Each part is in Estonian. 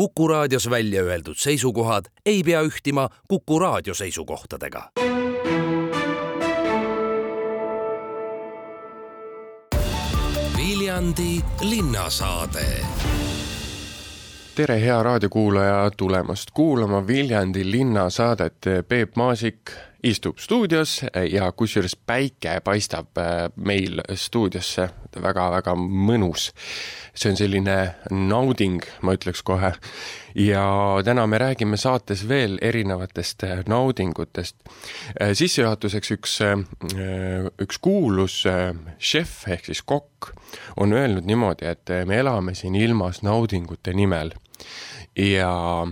Kuku raadios välja öeldud seisukohad ei pea ühtima Kuku raadio seisukohtadega. Viljandi linnasaade tere, hea raadiokuulaja, tulemast kuulama Viljandi linnasaadet. Peep Maasik istub stuudios ja kusjuures päike paistab äh, meil stuudiosse väga-väga mõnus. see on selline nauding, ma ütleks kohe. ja täna me räägime saates veel erinevatest äh, naudingutest. Äh, sissejuhatuseks üks, üks kuulus šef ehk siis kokk on öelnud niimoodi, et me elame siin ilmas naudingute nimel ja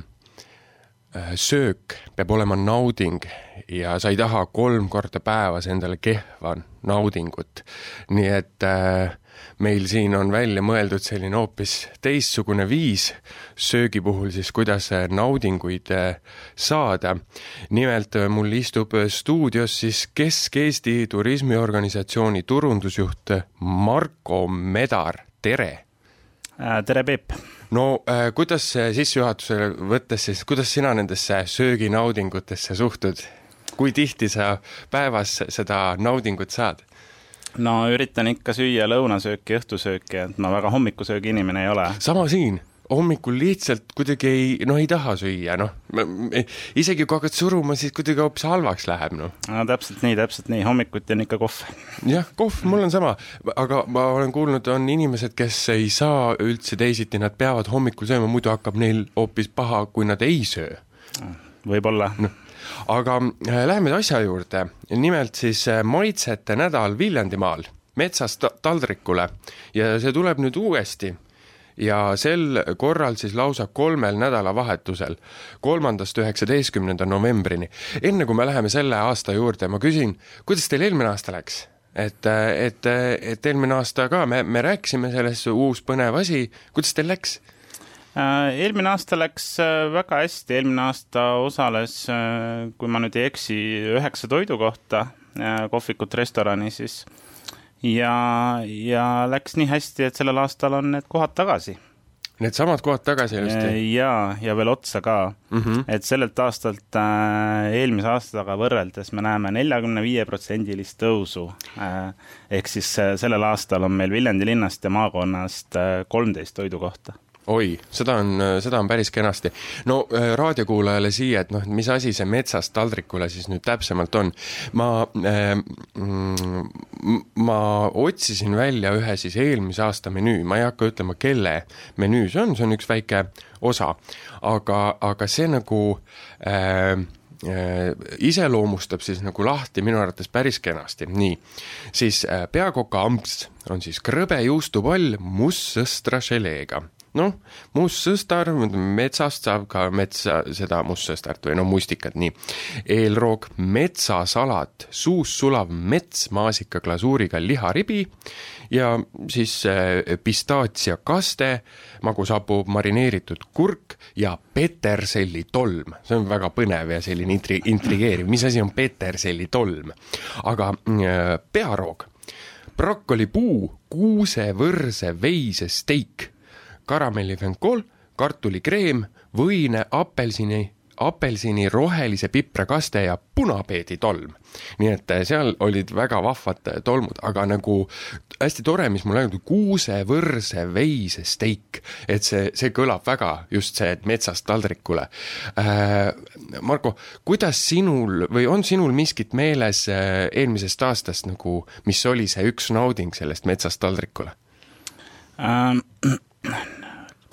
söök peab olema nauding ja sa ei taha kolm korda päevas endale kehva naudingut. nii et äh, meil siin on välja mõeldud selline hoopis teistsugune viis söögi puhul siis, kuidas äh, naudinguid äh, saada. nimelt äh, mul istub stuudios siis Kesk-Eesti Turismiorganisatsiooni turundusjuht Marko Medar, tere! Tere, Peep! no kuidas sissejuhatusele võttes siis, kuidas sina nendesse sööginaudingutesse suhtud? kui tihti sa päevas seda naudingut saad? no üritan ikka süüa lõunasööki, õhtusööki, et ma väga hommikusöögi inimene ei ole. sama siin hommikul lihtsalt kuidagi ei, noh, ei taha süüa, noh. isegi kui hakkad suruma, siis kuidagi hoopis halvaks läheb, noh. no täpselt nii, täpselt nii, hommikuti on ikka kohv. jah, kohv, mul on sama, aga ma olen kuulnud, on inimesed, kes ei saa üldse teisiti, nad peavad hommikul sööma, muidu hakkab neil hoopis paha, kui nad ei söö. võib-olla no aga äh, läheme asja juurde, nimelt siis äh, maitsete nädal Viljandimaal metsast taldrikule ja see tuleb nüüd uuesti ja sel korral siis lausa kolmel nädalavahetusel, kolmandast üheksateistkümnenda novembrini. enne kui me läheme selle aasta juurde, ma küsin, kuidas teil eelmine aasta läks? et, et, et eelmine aasta ka me, me rääkisime sellest, uus põnev asi, kuidas teil läks? Äh, eelmine aasta läks äh, väga hästi, eelmine aasta osales, äh, kui ma nüüd ei eksi, üheksa toidukohta kohvikut, restorani siis. Ja, ja läks nii hästi, et sellel aastal on need kohad tagasi. Needsamad kohad tagasi ilusti? ja, ja veel otsa ka mm. -hmm. et sellelt aastalt äh, eelmise aastaga võrreldes me näeme neljakümne viie protsendilist tõusu äh,. ehk siis äh, sellel aastal on meil Viljandi linnast ja maakonnast kolmteist toidukohta oi, seda on, seda on päris kenasti. no äh, raadiokuulajale siia, et noh, mis asi see metsast taldrikule siis nüüd täpsemalt on. ma äh,, ma otsisin välja ühe siis eelmise aasta menüü, ma ei hakka ütlema, kelle menüü see on, see on üks väike osa, aga, aga see nagu äh, äh iseloomustab siis nagu lahti minu arvates päris kenasti, nii. siis äh, peakoka amps on siis krõbe juustupall mustsõstra želeega noh, mustsõstar, metsast saab ka metsa, seda mustsõstart või no mustikat, nii. eelroog metsasalat, suus sulav mets maasikaglasuuriga liharibi ja siis äh, pistaatsiakaste, magushapu marineeritud kurk ja petersellitolm. see on väga põnev ja selline intri-, intrigeeriv, mis asi on petersellitolm? aga äh, pearoog brokolipuu, kuusevõrse veisesteik karamellifenkool, kartulikreem, võine, apelsini, apelsini rohelise piprakaste ja punapeeditolm. nii et eh, seal olid väga vahvad eh, tolmud, aga nagu hästi tore, mis mul ainult kuusevõrse veisesteik, et see, see kõlab väga just see metsast taldrikule äh,. Marko, kuidas sinul või on sinul miskit meeles eelmisest aastast nagu, mis oli see üks nauding sellest metsast taldrikule ähm.?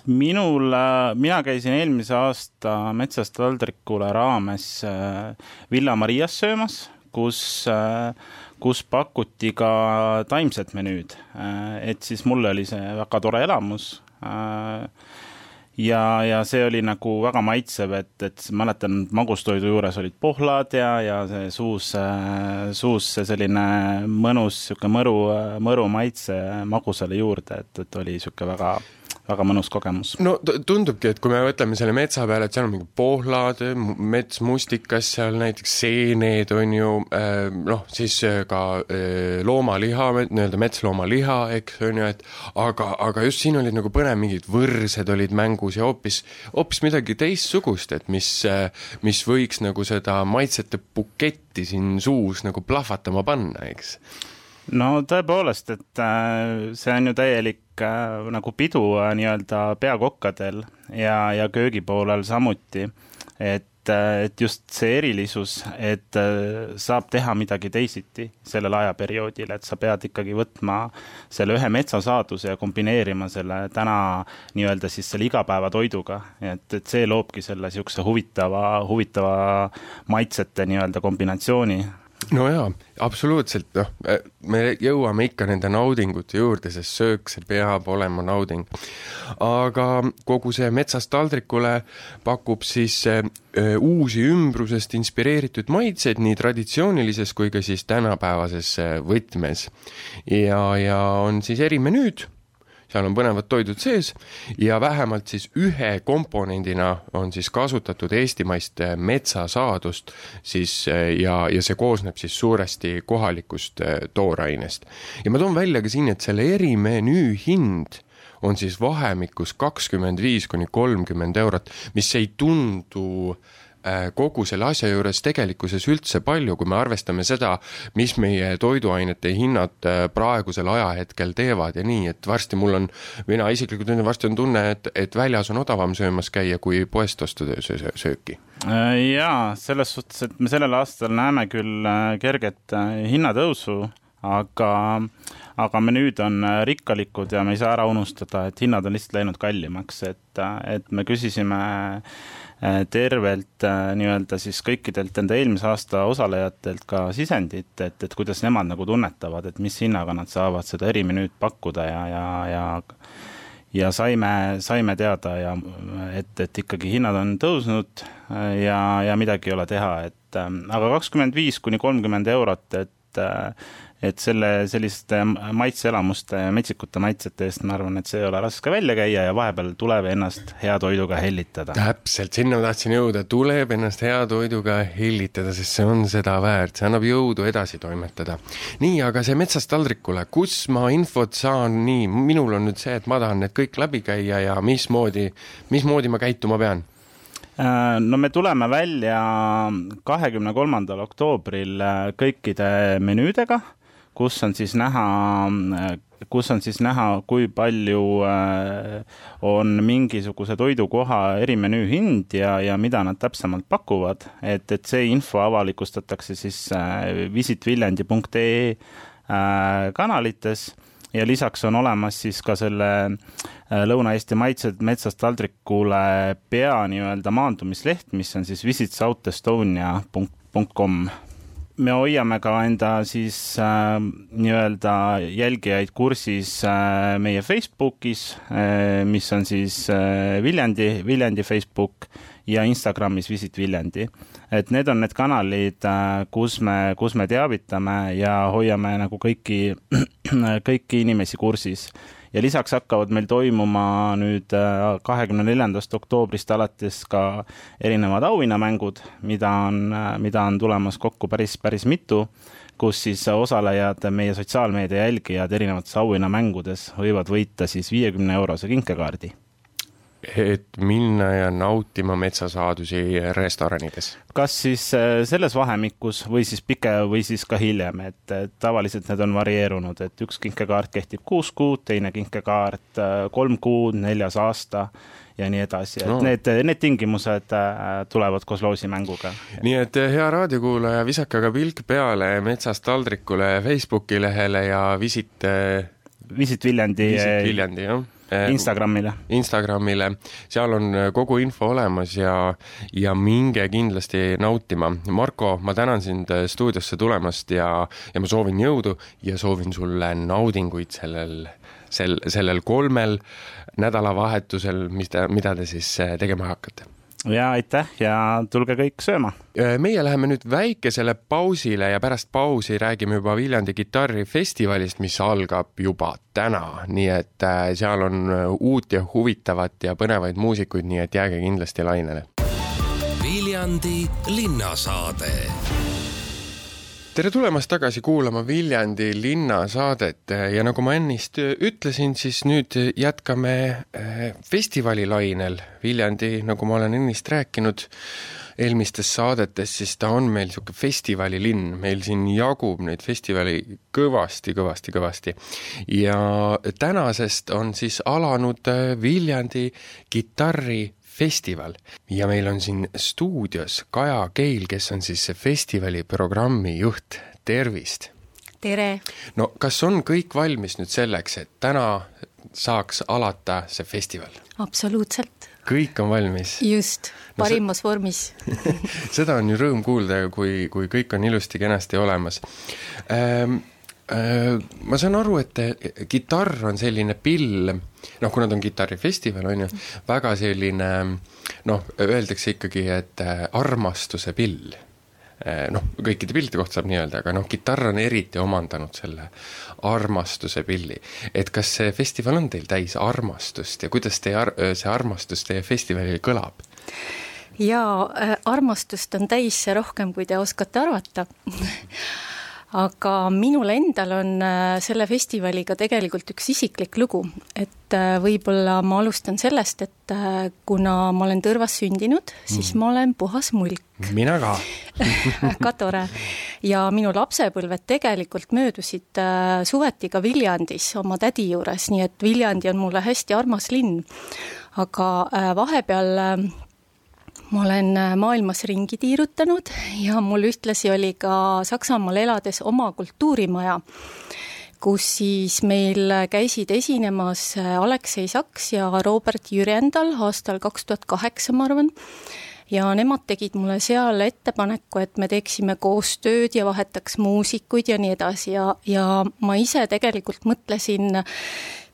Minul, mina käisin eelmise aasta Metsast taldrikule raames äh, Villa Marias söömas, kus, äh, kus pakuti ka taimset menüüd. Äh, et siis mulle oli see väga tore elamus. ja, ja see oli nagu väga maitsev, et, et mäletan, magustoidu juures olid pohlad ja, ja see suus, suus see selline mõnus, sihuke mõru, mõru maitse magusale juurde, et, et oli sihuke väga väga mõnus kogemus. no tundubki, et kui me mõtleme selle metsa peale, et seal on mingi pohlad, mets mustikas, seal näiteks seened on ju, äh, noh, siis äh, ka äh, loomaliha, nii-öelda metsloomaliha, eks, on ju, et aga, aga just siin olid nagu põnev, mingid võrsed olid mängus ja hoopis, hoopis midagi teistsugust, et mis, mis võiks nagu seda maitsete buketti siin suus nagu plahvatama panna, eks no tõepoolest, et see on ju täielik äh, nagu pidu äh, nii-öelda peakokkadel ja, ja köögipoolel samuti. et, äh, et just see erilisus, et äh, saab teha midagi teisiti sellel ajaperioodil, et sa pead ikkagi võtma selle ühe metsasaaduse ja kombineerima selle täna nii-öelda siis selle igapäevatoiduga, et, et see loobki selle niisuguse huvitava, huvitava maitsete nii-öelda kombinatsiooni no jaa, absoluutselt, noh, me jõuame ikka nende naudingute juurde, sest söök, see peab olema nauding. aga kogu see Metsast taldrikule pakub siis öö, uusi ümbrusest inspireeritud maitseid nii traditsioonilises kui ka siis tänapäevases võtmes. ja, ja on siis erimenüüd seal on põnevad toidud sees ja vähemalt siis ühe komponendina on siis kasutatud eestimaist eh, metsasaadust siis eh, ja, ja see koosneb siis suuresti kohalikust eh, toorainest. ja ma toon välja ka siin, et selle erimenüü hind on siis vahemikus kakskümmend viis kuni kolmkümmend eurot, mis ei tundu kogu selle asja juures tegelikkuses üldse palju, kui me arvestame seda, mis meie toiduainete hinnad äh, praegusel ajahetkel teevad ja nii, et varsti mul on, mina isiklikult ütlen, varsti on tunne, et, et väljas on odavam söömas käia, kui poest osta sööki. Äh, jaa, selles suhtes, et me sellel aastal näeme küll kerget hinnatõusu, aga aga menüüd on rikkalikud ja me ei saa ära unustada, et hinnad on lihtsalt läinud kallimaks, et, et me küsisime äh, Äh, tervelt äh, nii-öelda siis kõikidelt enda eelmise aasta osalejatelt ka sisendit, et, et kuidas nemad nagu tunnetavad, et mis hinnaga nad saavad seda erimenüüd pakkuda ja, ja, ja ja saime, saime teada ja et, et ikkagi hinnad on tõusnud äh, ja, ja midagi ei ole teha, et aga kakskümmend viis kuni kolmkümmend eurot, et et selle selliste maitseelamuste metsikute maitsete eest ma arvan, et see ei ole raske välja käia ja vahepeal tuleb ennast hea toiduga hellitada. täpselt, sinna ma tahtsin jõuda, tuleb ennast hea toiduga hellitada, sest see on seda väärt, see annab jõudu edasi toimetada. nii, aga see Metsast taldrikule, kus ma infot saan, nii, minul on nüüd see, et ma tahan need kõik läbi käia ja mismoodi, mismoodi ma käituma pean äh, no me tuleme välja kahekümne kolmandal oktoobril äh, kõikide menüüdega kus on siis näha, kus on siis näha, kui palju äh, on mingisuguse toidukoha erimenüü hind ja, ja mida nad täpsemalt pakuvad, et, et see info avalikustatakse siis äh, visitviljandi.ee äh, kanalites. Ja lisaks on olemas siis ka selle Lõuna-Eesti maitsed metsast taldrikule pea nii-öelda maandumisleht, mis on siis visitsouthestonia.com me hoiame ka enda siis äh, nii-öelda jälgijaid kursis äh, meie Facebookis äh,, mis on siis äh, Viljandi, Viljandi Facebook ja Instagramis Visit Viljandi. et need on need kanalid äh,, kus me, kus me teavitame ja hoiame nagu kõiki, kõiki inimesi kursis ja lisaks hakkavad meil toimuma nüüd äh, kahekümne neljandast oktoobrist alates ka erinevad auhinnamängud, mida on, äh, mida on tulemas kokku päris, päris mitu, kus siis osalejad, meie sotsiaalmeedia jälgijad erinevates auhinnamängudes võivad võita siis viiekümne eurose kinkekaardi et minna ja nautima metsasaadusi restoranides? kas siis äh, selles vahemikus või siis pike või siis ka hiljem, et tavaliselt need on varieerunud, et üks kinkekaart kehtib kuus kuud, teine kinkekaart äh, kolm kuud, neljas aasta ja nii edasi, et no. need, need tingimused äh, tulevad koos loosimänguga. nii et hea raadiokuulaja, visake aga pilk peale Metsast taldrikule Facebooki lehele ja visit Visit Viljandi. Visit Viljandi, jah Instagramile. Instagramile, seal on äh, kogu info olemas ja, ja minge kindlasti nautima. Marko, ma tänan sind äh, stuudiosse tulemast ja, ja ma soovin jõudu ja soovin sulle naudinguid sellel, sel, sellel kolmel nädalavahetusel, mis te, mida te siis tegema hakkate ja aitäh ja tulge kõik sööma. meie läheme nüüd väikesele pausile ja pärast pausi räägime juba Viljandi kitarrifestivalist, mis algab juba täna, nii et äh, seal on äh, uut ja huvitavat ja põnevaid muusikuid, nii et jääge kindlasti lainele. Viljandi linnasaade tere tulemast tagasi kuulama Viljandi linnasaadet ja nagu ma ennist ütlesin, siis nüüd jätkame eh, festivalilainel. Viljandi, nagu ma olen ennist rääkinud eelmistes saadetes, siis ta on meil niisugune festivalilinn, meil siin jagub neid festivali kõvasti, kõvasti, kõvasti. ja tänasest on siis alanud eh, Viljandi kitarri festival ja meil on siin stuudios Kaja Keil, kes on siis festivali programmi juht, tervist! tere! no kas on kõik valmis nüüd selleks, et täna saaks alata see festival? absoluutselt. kõik on valmis? just, parimas no, vormis seda on ju rõõm kuulda, kui, kui kõik on ilusti-kenasti olemas ähm, Äh, ma saan aru, et kitarr on selline pill, noh, kuna ta on kitarrifestival, on ju, väga selline noh, öeldakse ikkagi, et äh, armastuse pill. Äh, noh, kõikide pillide kohta saab nii öelda, aga noh, kitarr on eriti omandanud selle armastuse pilli. et kas see festival on teil täis armastust ja kuidas teie ar-, see armastus teie festivalil kõlab? jaa, armastust on täis rohkem, kui te oskate arvata aga minul endal on äh, selle festivaliga tegelikult üks isiklik lugu, et äh, võib-olla ma alustan sellest, et äh, kuna ma olen Tõrvas sündinud, siis mm. ma olen puhas mulk. mina ka väga tore. ja minu lapsepõlved tegelikult möödusid suveti ka Viljandis oma tädi juures, nii et Viljandi on mulle hästi armas linn. aga vahepeal ma olen äh, maailmas ringi tiirutanud ja mul ühtlasi oli ka Saksamaal elades oma kultuurimaja, kus siis meil käisid esinemas äh, Aleksei Saks ja Robert Jürjendal aastal kaks tuhat kaheksa, ma arvan. Ja nemad tegid mulle seal ettepaneku, et me teeksime koostööd ja vahetaks muusikuid ja nii edasi ja, ja ma ise tegelikult mõtlesin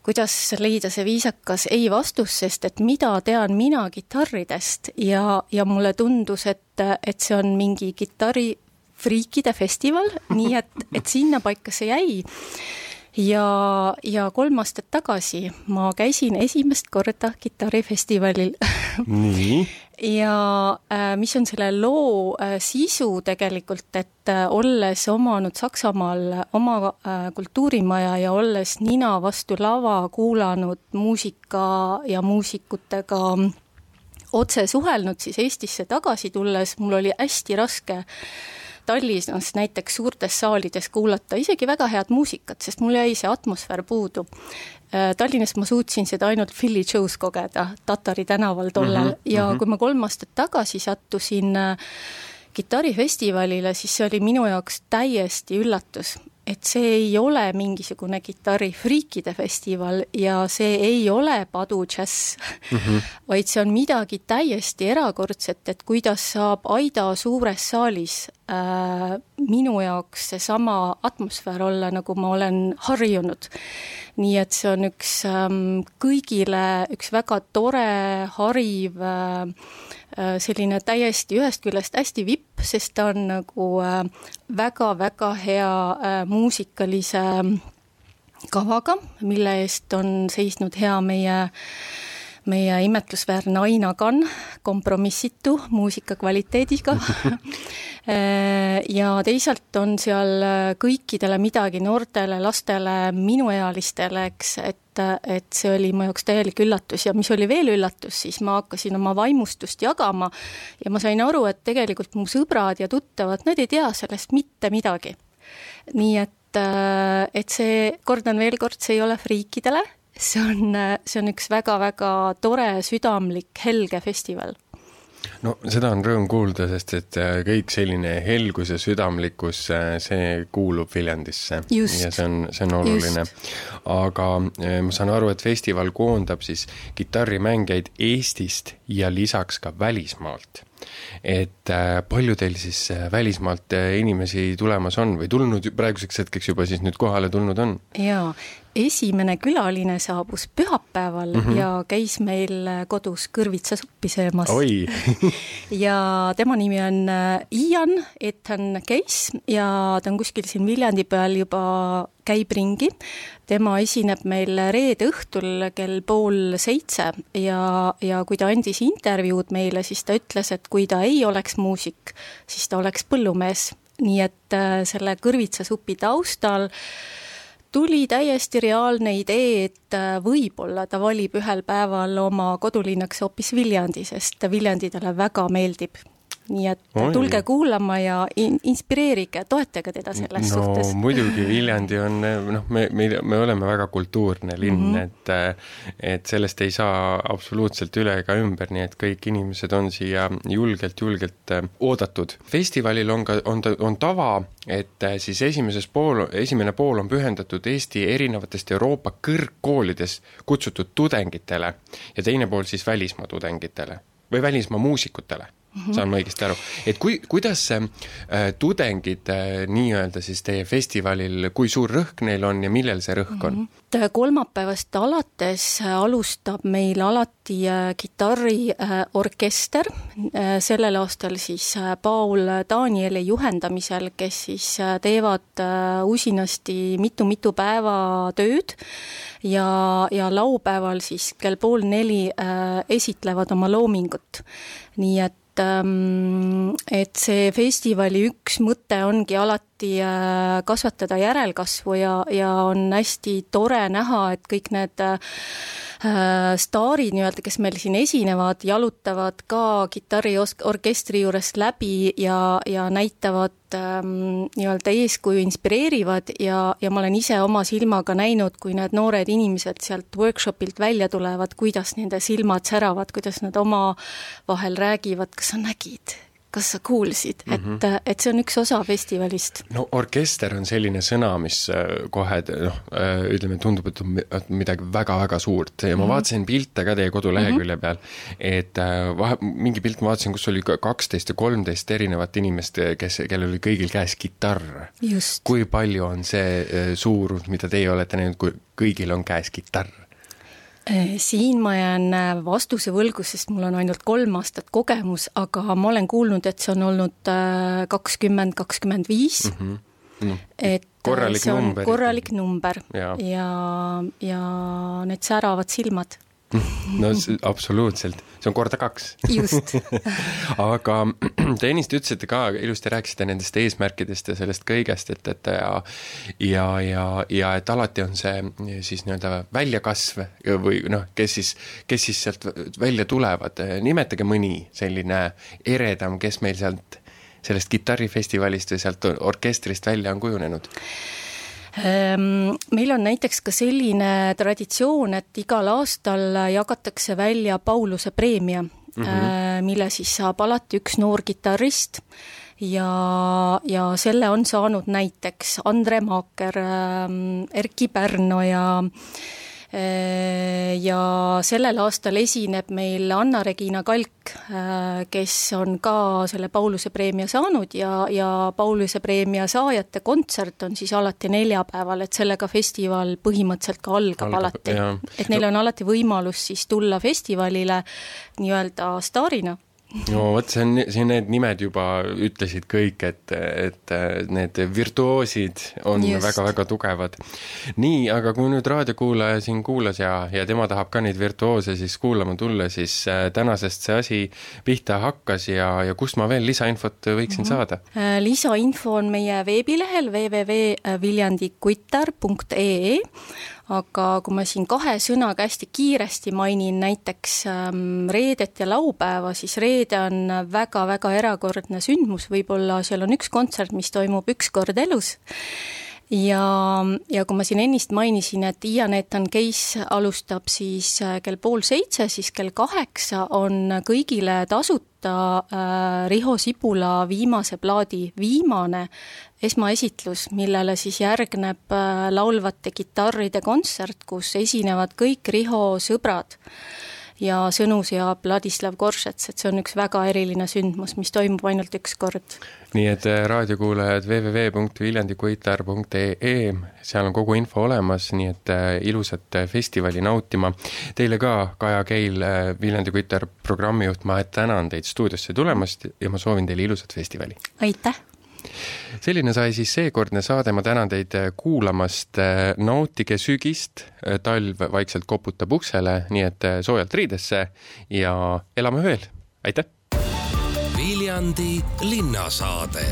kuidas leida see viisakas ei vastus, sest et mida tean mina kitarridest ja, ja mulle tundus, et, et see on mingi kitarrifriikide festival, nii et, et sinnapaika see jäi ja, ja kolm aastat tagasi ma käisin esimest korda kitarrifestivalil nii? ja äh, mis on selle loo äh, sisu tegelikult, et äh, olles omanud Saksamaal oma kultuurimaja ja olles nina vastu lava kuulanud muusika ja muusikutega otse suhelnud, siis Eestisse tagasi tulles mul oli hästi raske Tallinnas näiteks suurtes saalides kuulata isegi väga head muusikat, sest mul jäi see atmosfäär puudu. Äh, Tallinnas ma suutsin seda ainult Philly Joe's kogeda Tatari tänaval tollal mm -hmm, ja mm -hmm. kui ma kolm aastat tagasi sattusin äh, kitarrifestivalile, siis see oli minu jaoks täiesti üllatus, et see ei ole mingisugune kitarrifriikide festival ja see ei ole padu džäss mm, -hmm. vaid see on midagi täiesti erakordset, et kuidas saab Aida suures saalis äh, minu jaoks seesama atmosfäär olla, nagu ma olen harjunud. nii et see on üks ähm, kõigile üks väga tore, hariv äh, selline täiesti ühest küljest hästi vipp, sest ta on nagu väga-väga äh, hea äh, muusikalise kavaga, mille eest on seisnud hea meie meie imetlusväärne Aina Kann, kompromissitu muusika kvaliteediga ja teisalt on seal kõikidele midagi, noortele, lastele, minuealistele, eks, et, et see oli mu jaoks täielik üllatus ja mis oli veel üllatus, siis ma hakkasin oma vaimustust jagama ja ma sain aru, et tegelikult mu sõbrad ja tuttavad, nad ei tea sellest mitte midagi. nii et, et see, kordan veel kord, see ei ole friikidele see on, see on üks väga-väga tore, südamlik, helge festival no seda on rõõm kuulda, sest et äh, kõik selline helgus ja südamlikkus, äh, see kuulub Viljandisse. ja see on, see on oluline. aga äh, ma saan aru, et festival koondab siis kitarrimängijaid Eestist ja lisaks ka välismaalt et palju teil siis välismaalt inimesi tulemas on või tulnud praeguseks hetkeks juba siis nüüd kohale tulnud on? jaa, esimene külaline saabus pühapäeval mm -hmm. ja käis meil kodus kõrvitsasuppi söömas. ja tema nimi on äh, Ian Ethan Case ja ta on kuskil siin Viljandi peal juba käib ringi. tema esineb meil reede õhtul kell pool seitse ja, ja kui ta andis intervjuud meile, siis ta ütles, et kui ta ei oleks muusik, siis ta oleks põllumees. nii et äh, selle kõrvitsasupi taustal äh, tuli täiesti reaalne idee, et äh, võib-olla ta valib ühel päeval oma kodulinnaks hoopis Viljandi, sest Viljandi talle väga meeldib nii et Oi. tulge kuulama ja in inspireerige, toetage teda selles no, suhtes. muidugi, Viljandi on noh, me, me, me oleme väga kultuurne linn mm, -hmm. et et sellest ei saa absoluutselt üle ega ümber, nii et kõik inimesed on siia julgelt, julgelt äh, oodatud. festivalil on ka, on ta, on tava, et äh, siis esimeses pool, esimene pool on pühendatud Eesti erinevatest Euroopa kõrgkoolides kutsutud tudengitele ja teine pool siis välismaa tudengitele või välismaa muusikutele Mm -hmm. saan ma õigesti aru, et kui, kuidas äh, tudengid äh, nii-öelda siis teie festivalil, kui suur rõhk neil on ja millel see rõhk on mm? -hmm kolmapäevast alates alustab meil alati äh, kitarriorkester, äh, sellel aastal siis äh, Paul Danieli juhendamisel, kes siis teevad usinasti mitu-mitu päeva tööd ja, ja laupäeval siis kell pool neli esitlevad oma loomingut. nii et et see festivali üks mõte ongi alati äh, kasvatada järelkasvu ja, ja on hästi tore näha, et kõik need Äh, staarid nii-öelda, kes meil siin esinevad, jalutavad ka kitarriorkestri juurest läbi ja, ja näitavad ähm, nii-öelda eeskuju, inspireerivad ja, ja ma olen ise oma silmaga näinud, kui need noored inimesed sealt workshopilt välja tulevad, kuidas nende silmad säravad, kuidas nad omavahel räägivad, kas sa nägid, kas sa kuulsid mm, -hmm. et, et see on üks osa festivalist? no orkester on selline sõna, mis äh, kohe noh, äh, ütleme, tundub, et on midagi väga-väga suurt ja ma mm -hmm. vaatasin pilte ka teie kodulehekülje mm -hmm. peal, et vahe, mingi pilt ma vaatasin, kus oli kaksteist ja kolmteist erinevat inimest, kes, kellel oli kõigil käes kitarr. kui palju on see suurus, mida teie olete näinud, kui kõigil on käes kitarr? Äh, siin ma jään äh, vastuse võlgu, sest mul on ainult kolm aastat kogemus, aga ma olen kuulnud, et see on olnud äh, kakskümmend, kakskümmend viis. Mhm. et korralik see on number. korralik number ja, ja, ja need säravad silmad no absoluutselt, see on korda kaks. just. Aga te ennist ütlesite ka, ilusti rääkisite nendest eesmärkidest ja sellest kõigest, et, et ja ja, ja, ja et alati on see siis nii-öelda väljakasv või noh, kes siis, kes siis sealt välja tulevad, nimetage mõni selline eredam, kes meil sealt sellest kitarrifestivalist või sealt orkestrist välja on kujunenud meil on näiteks ka selline traditsioon, et igal aastal jagatakse välja Pauluse preemia mm, -hmm. mille siis saab alati üks noor kitarrist ja, ja selle on saanud näiteks Andre Maaker, ehm, Erkki Pärnoja Äh, ja sellel aastal esineb meil Anna-Regina Kalk, äh, kes on ka selle Pauluse preemia saanud ja, ja Pauluse preemia saajate kontsert on siis alati neljapäeval, et sellega festival põhimõtteliselt ka algab, algab alati. et neil on alati võimalus siis tulla festivalile nii-öelda staarina no vot, see on, siin need nimed juba ütlesid kõik, et, et need virtuoosid on väga-väga tugevad. nii, aga kui nüüd raadiokuulaja siin kuulas ja, ja tema tahab ka neid virtuoose siis kuulama tulla, siis äh, tänasest see asi pihta hakkas ja, ja kust ma veel lisainfot võiksin mm -hmm. saada? Äh, lisainfo on meie veebilehel www.viljandikuitar.ee aga kui ma siin kahe sõnaga hästi kiiresti mainin näiteks ähm, reedet ja laupäeva, siis reede on väga-väga erakordne sündmus, võib-olla seal on üks kontsert, mis toimub üks kord elus ja, ja kui ma siin ennist mainisin, et Ian Ethan Case alustab siis äh, kell pool seitse, siis kell kaheksa on kõigile tasuta äh, Riho Sibula viimase plaadi viimane esmaesitlus, millele siis järgneb äh, laulvate kitarride kontsert, kus esinevad kõik Riho sõbrad ja sõnu seab Ladislav Goršets, et see on üks väga eriline sündmus, mis toimub ainult üks kord. nii et äh, raadiokuulajad www.viljandikuitar.ee, seal on kogu info olemas, nii et äh, ilusat festivali nautima. Teile ka, Kaja Keil, Viljandi Kuitar programmijuht, ma tänan teid stuudiosse tulemast ja ma soovin teile ilusat festivali! aitäh! Selline sai siis seekordne saade, ma tänan teid äh, kuulamast, äh, nautige sügist, äh, talv vaikselt koputab uksele, nii et soojalt riidesse ja elame veel, aitäh! Viljandi linnasaade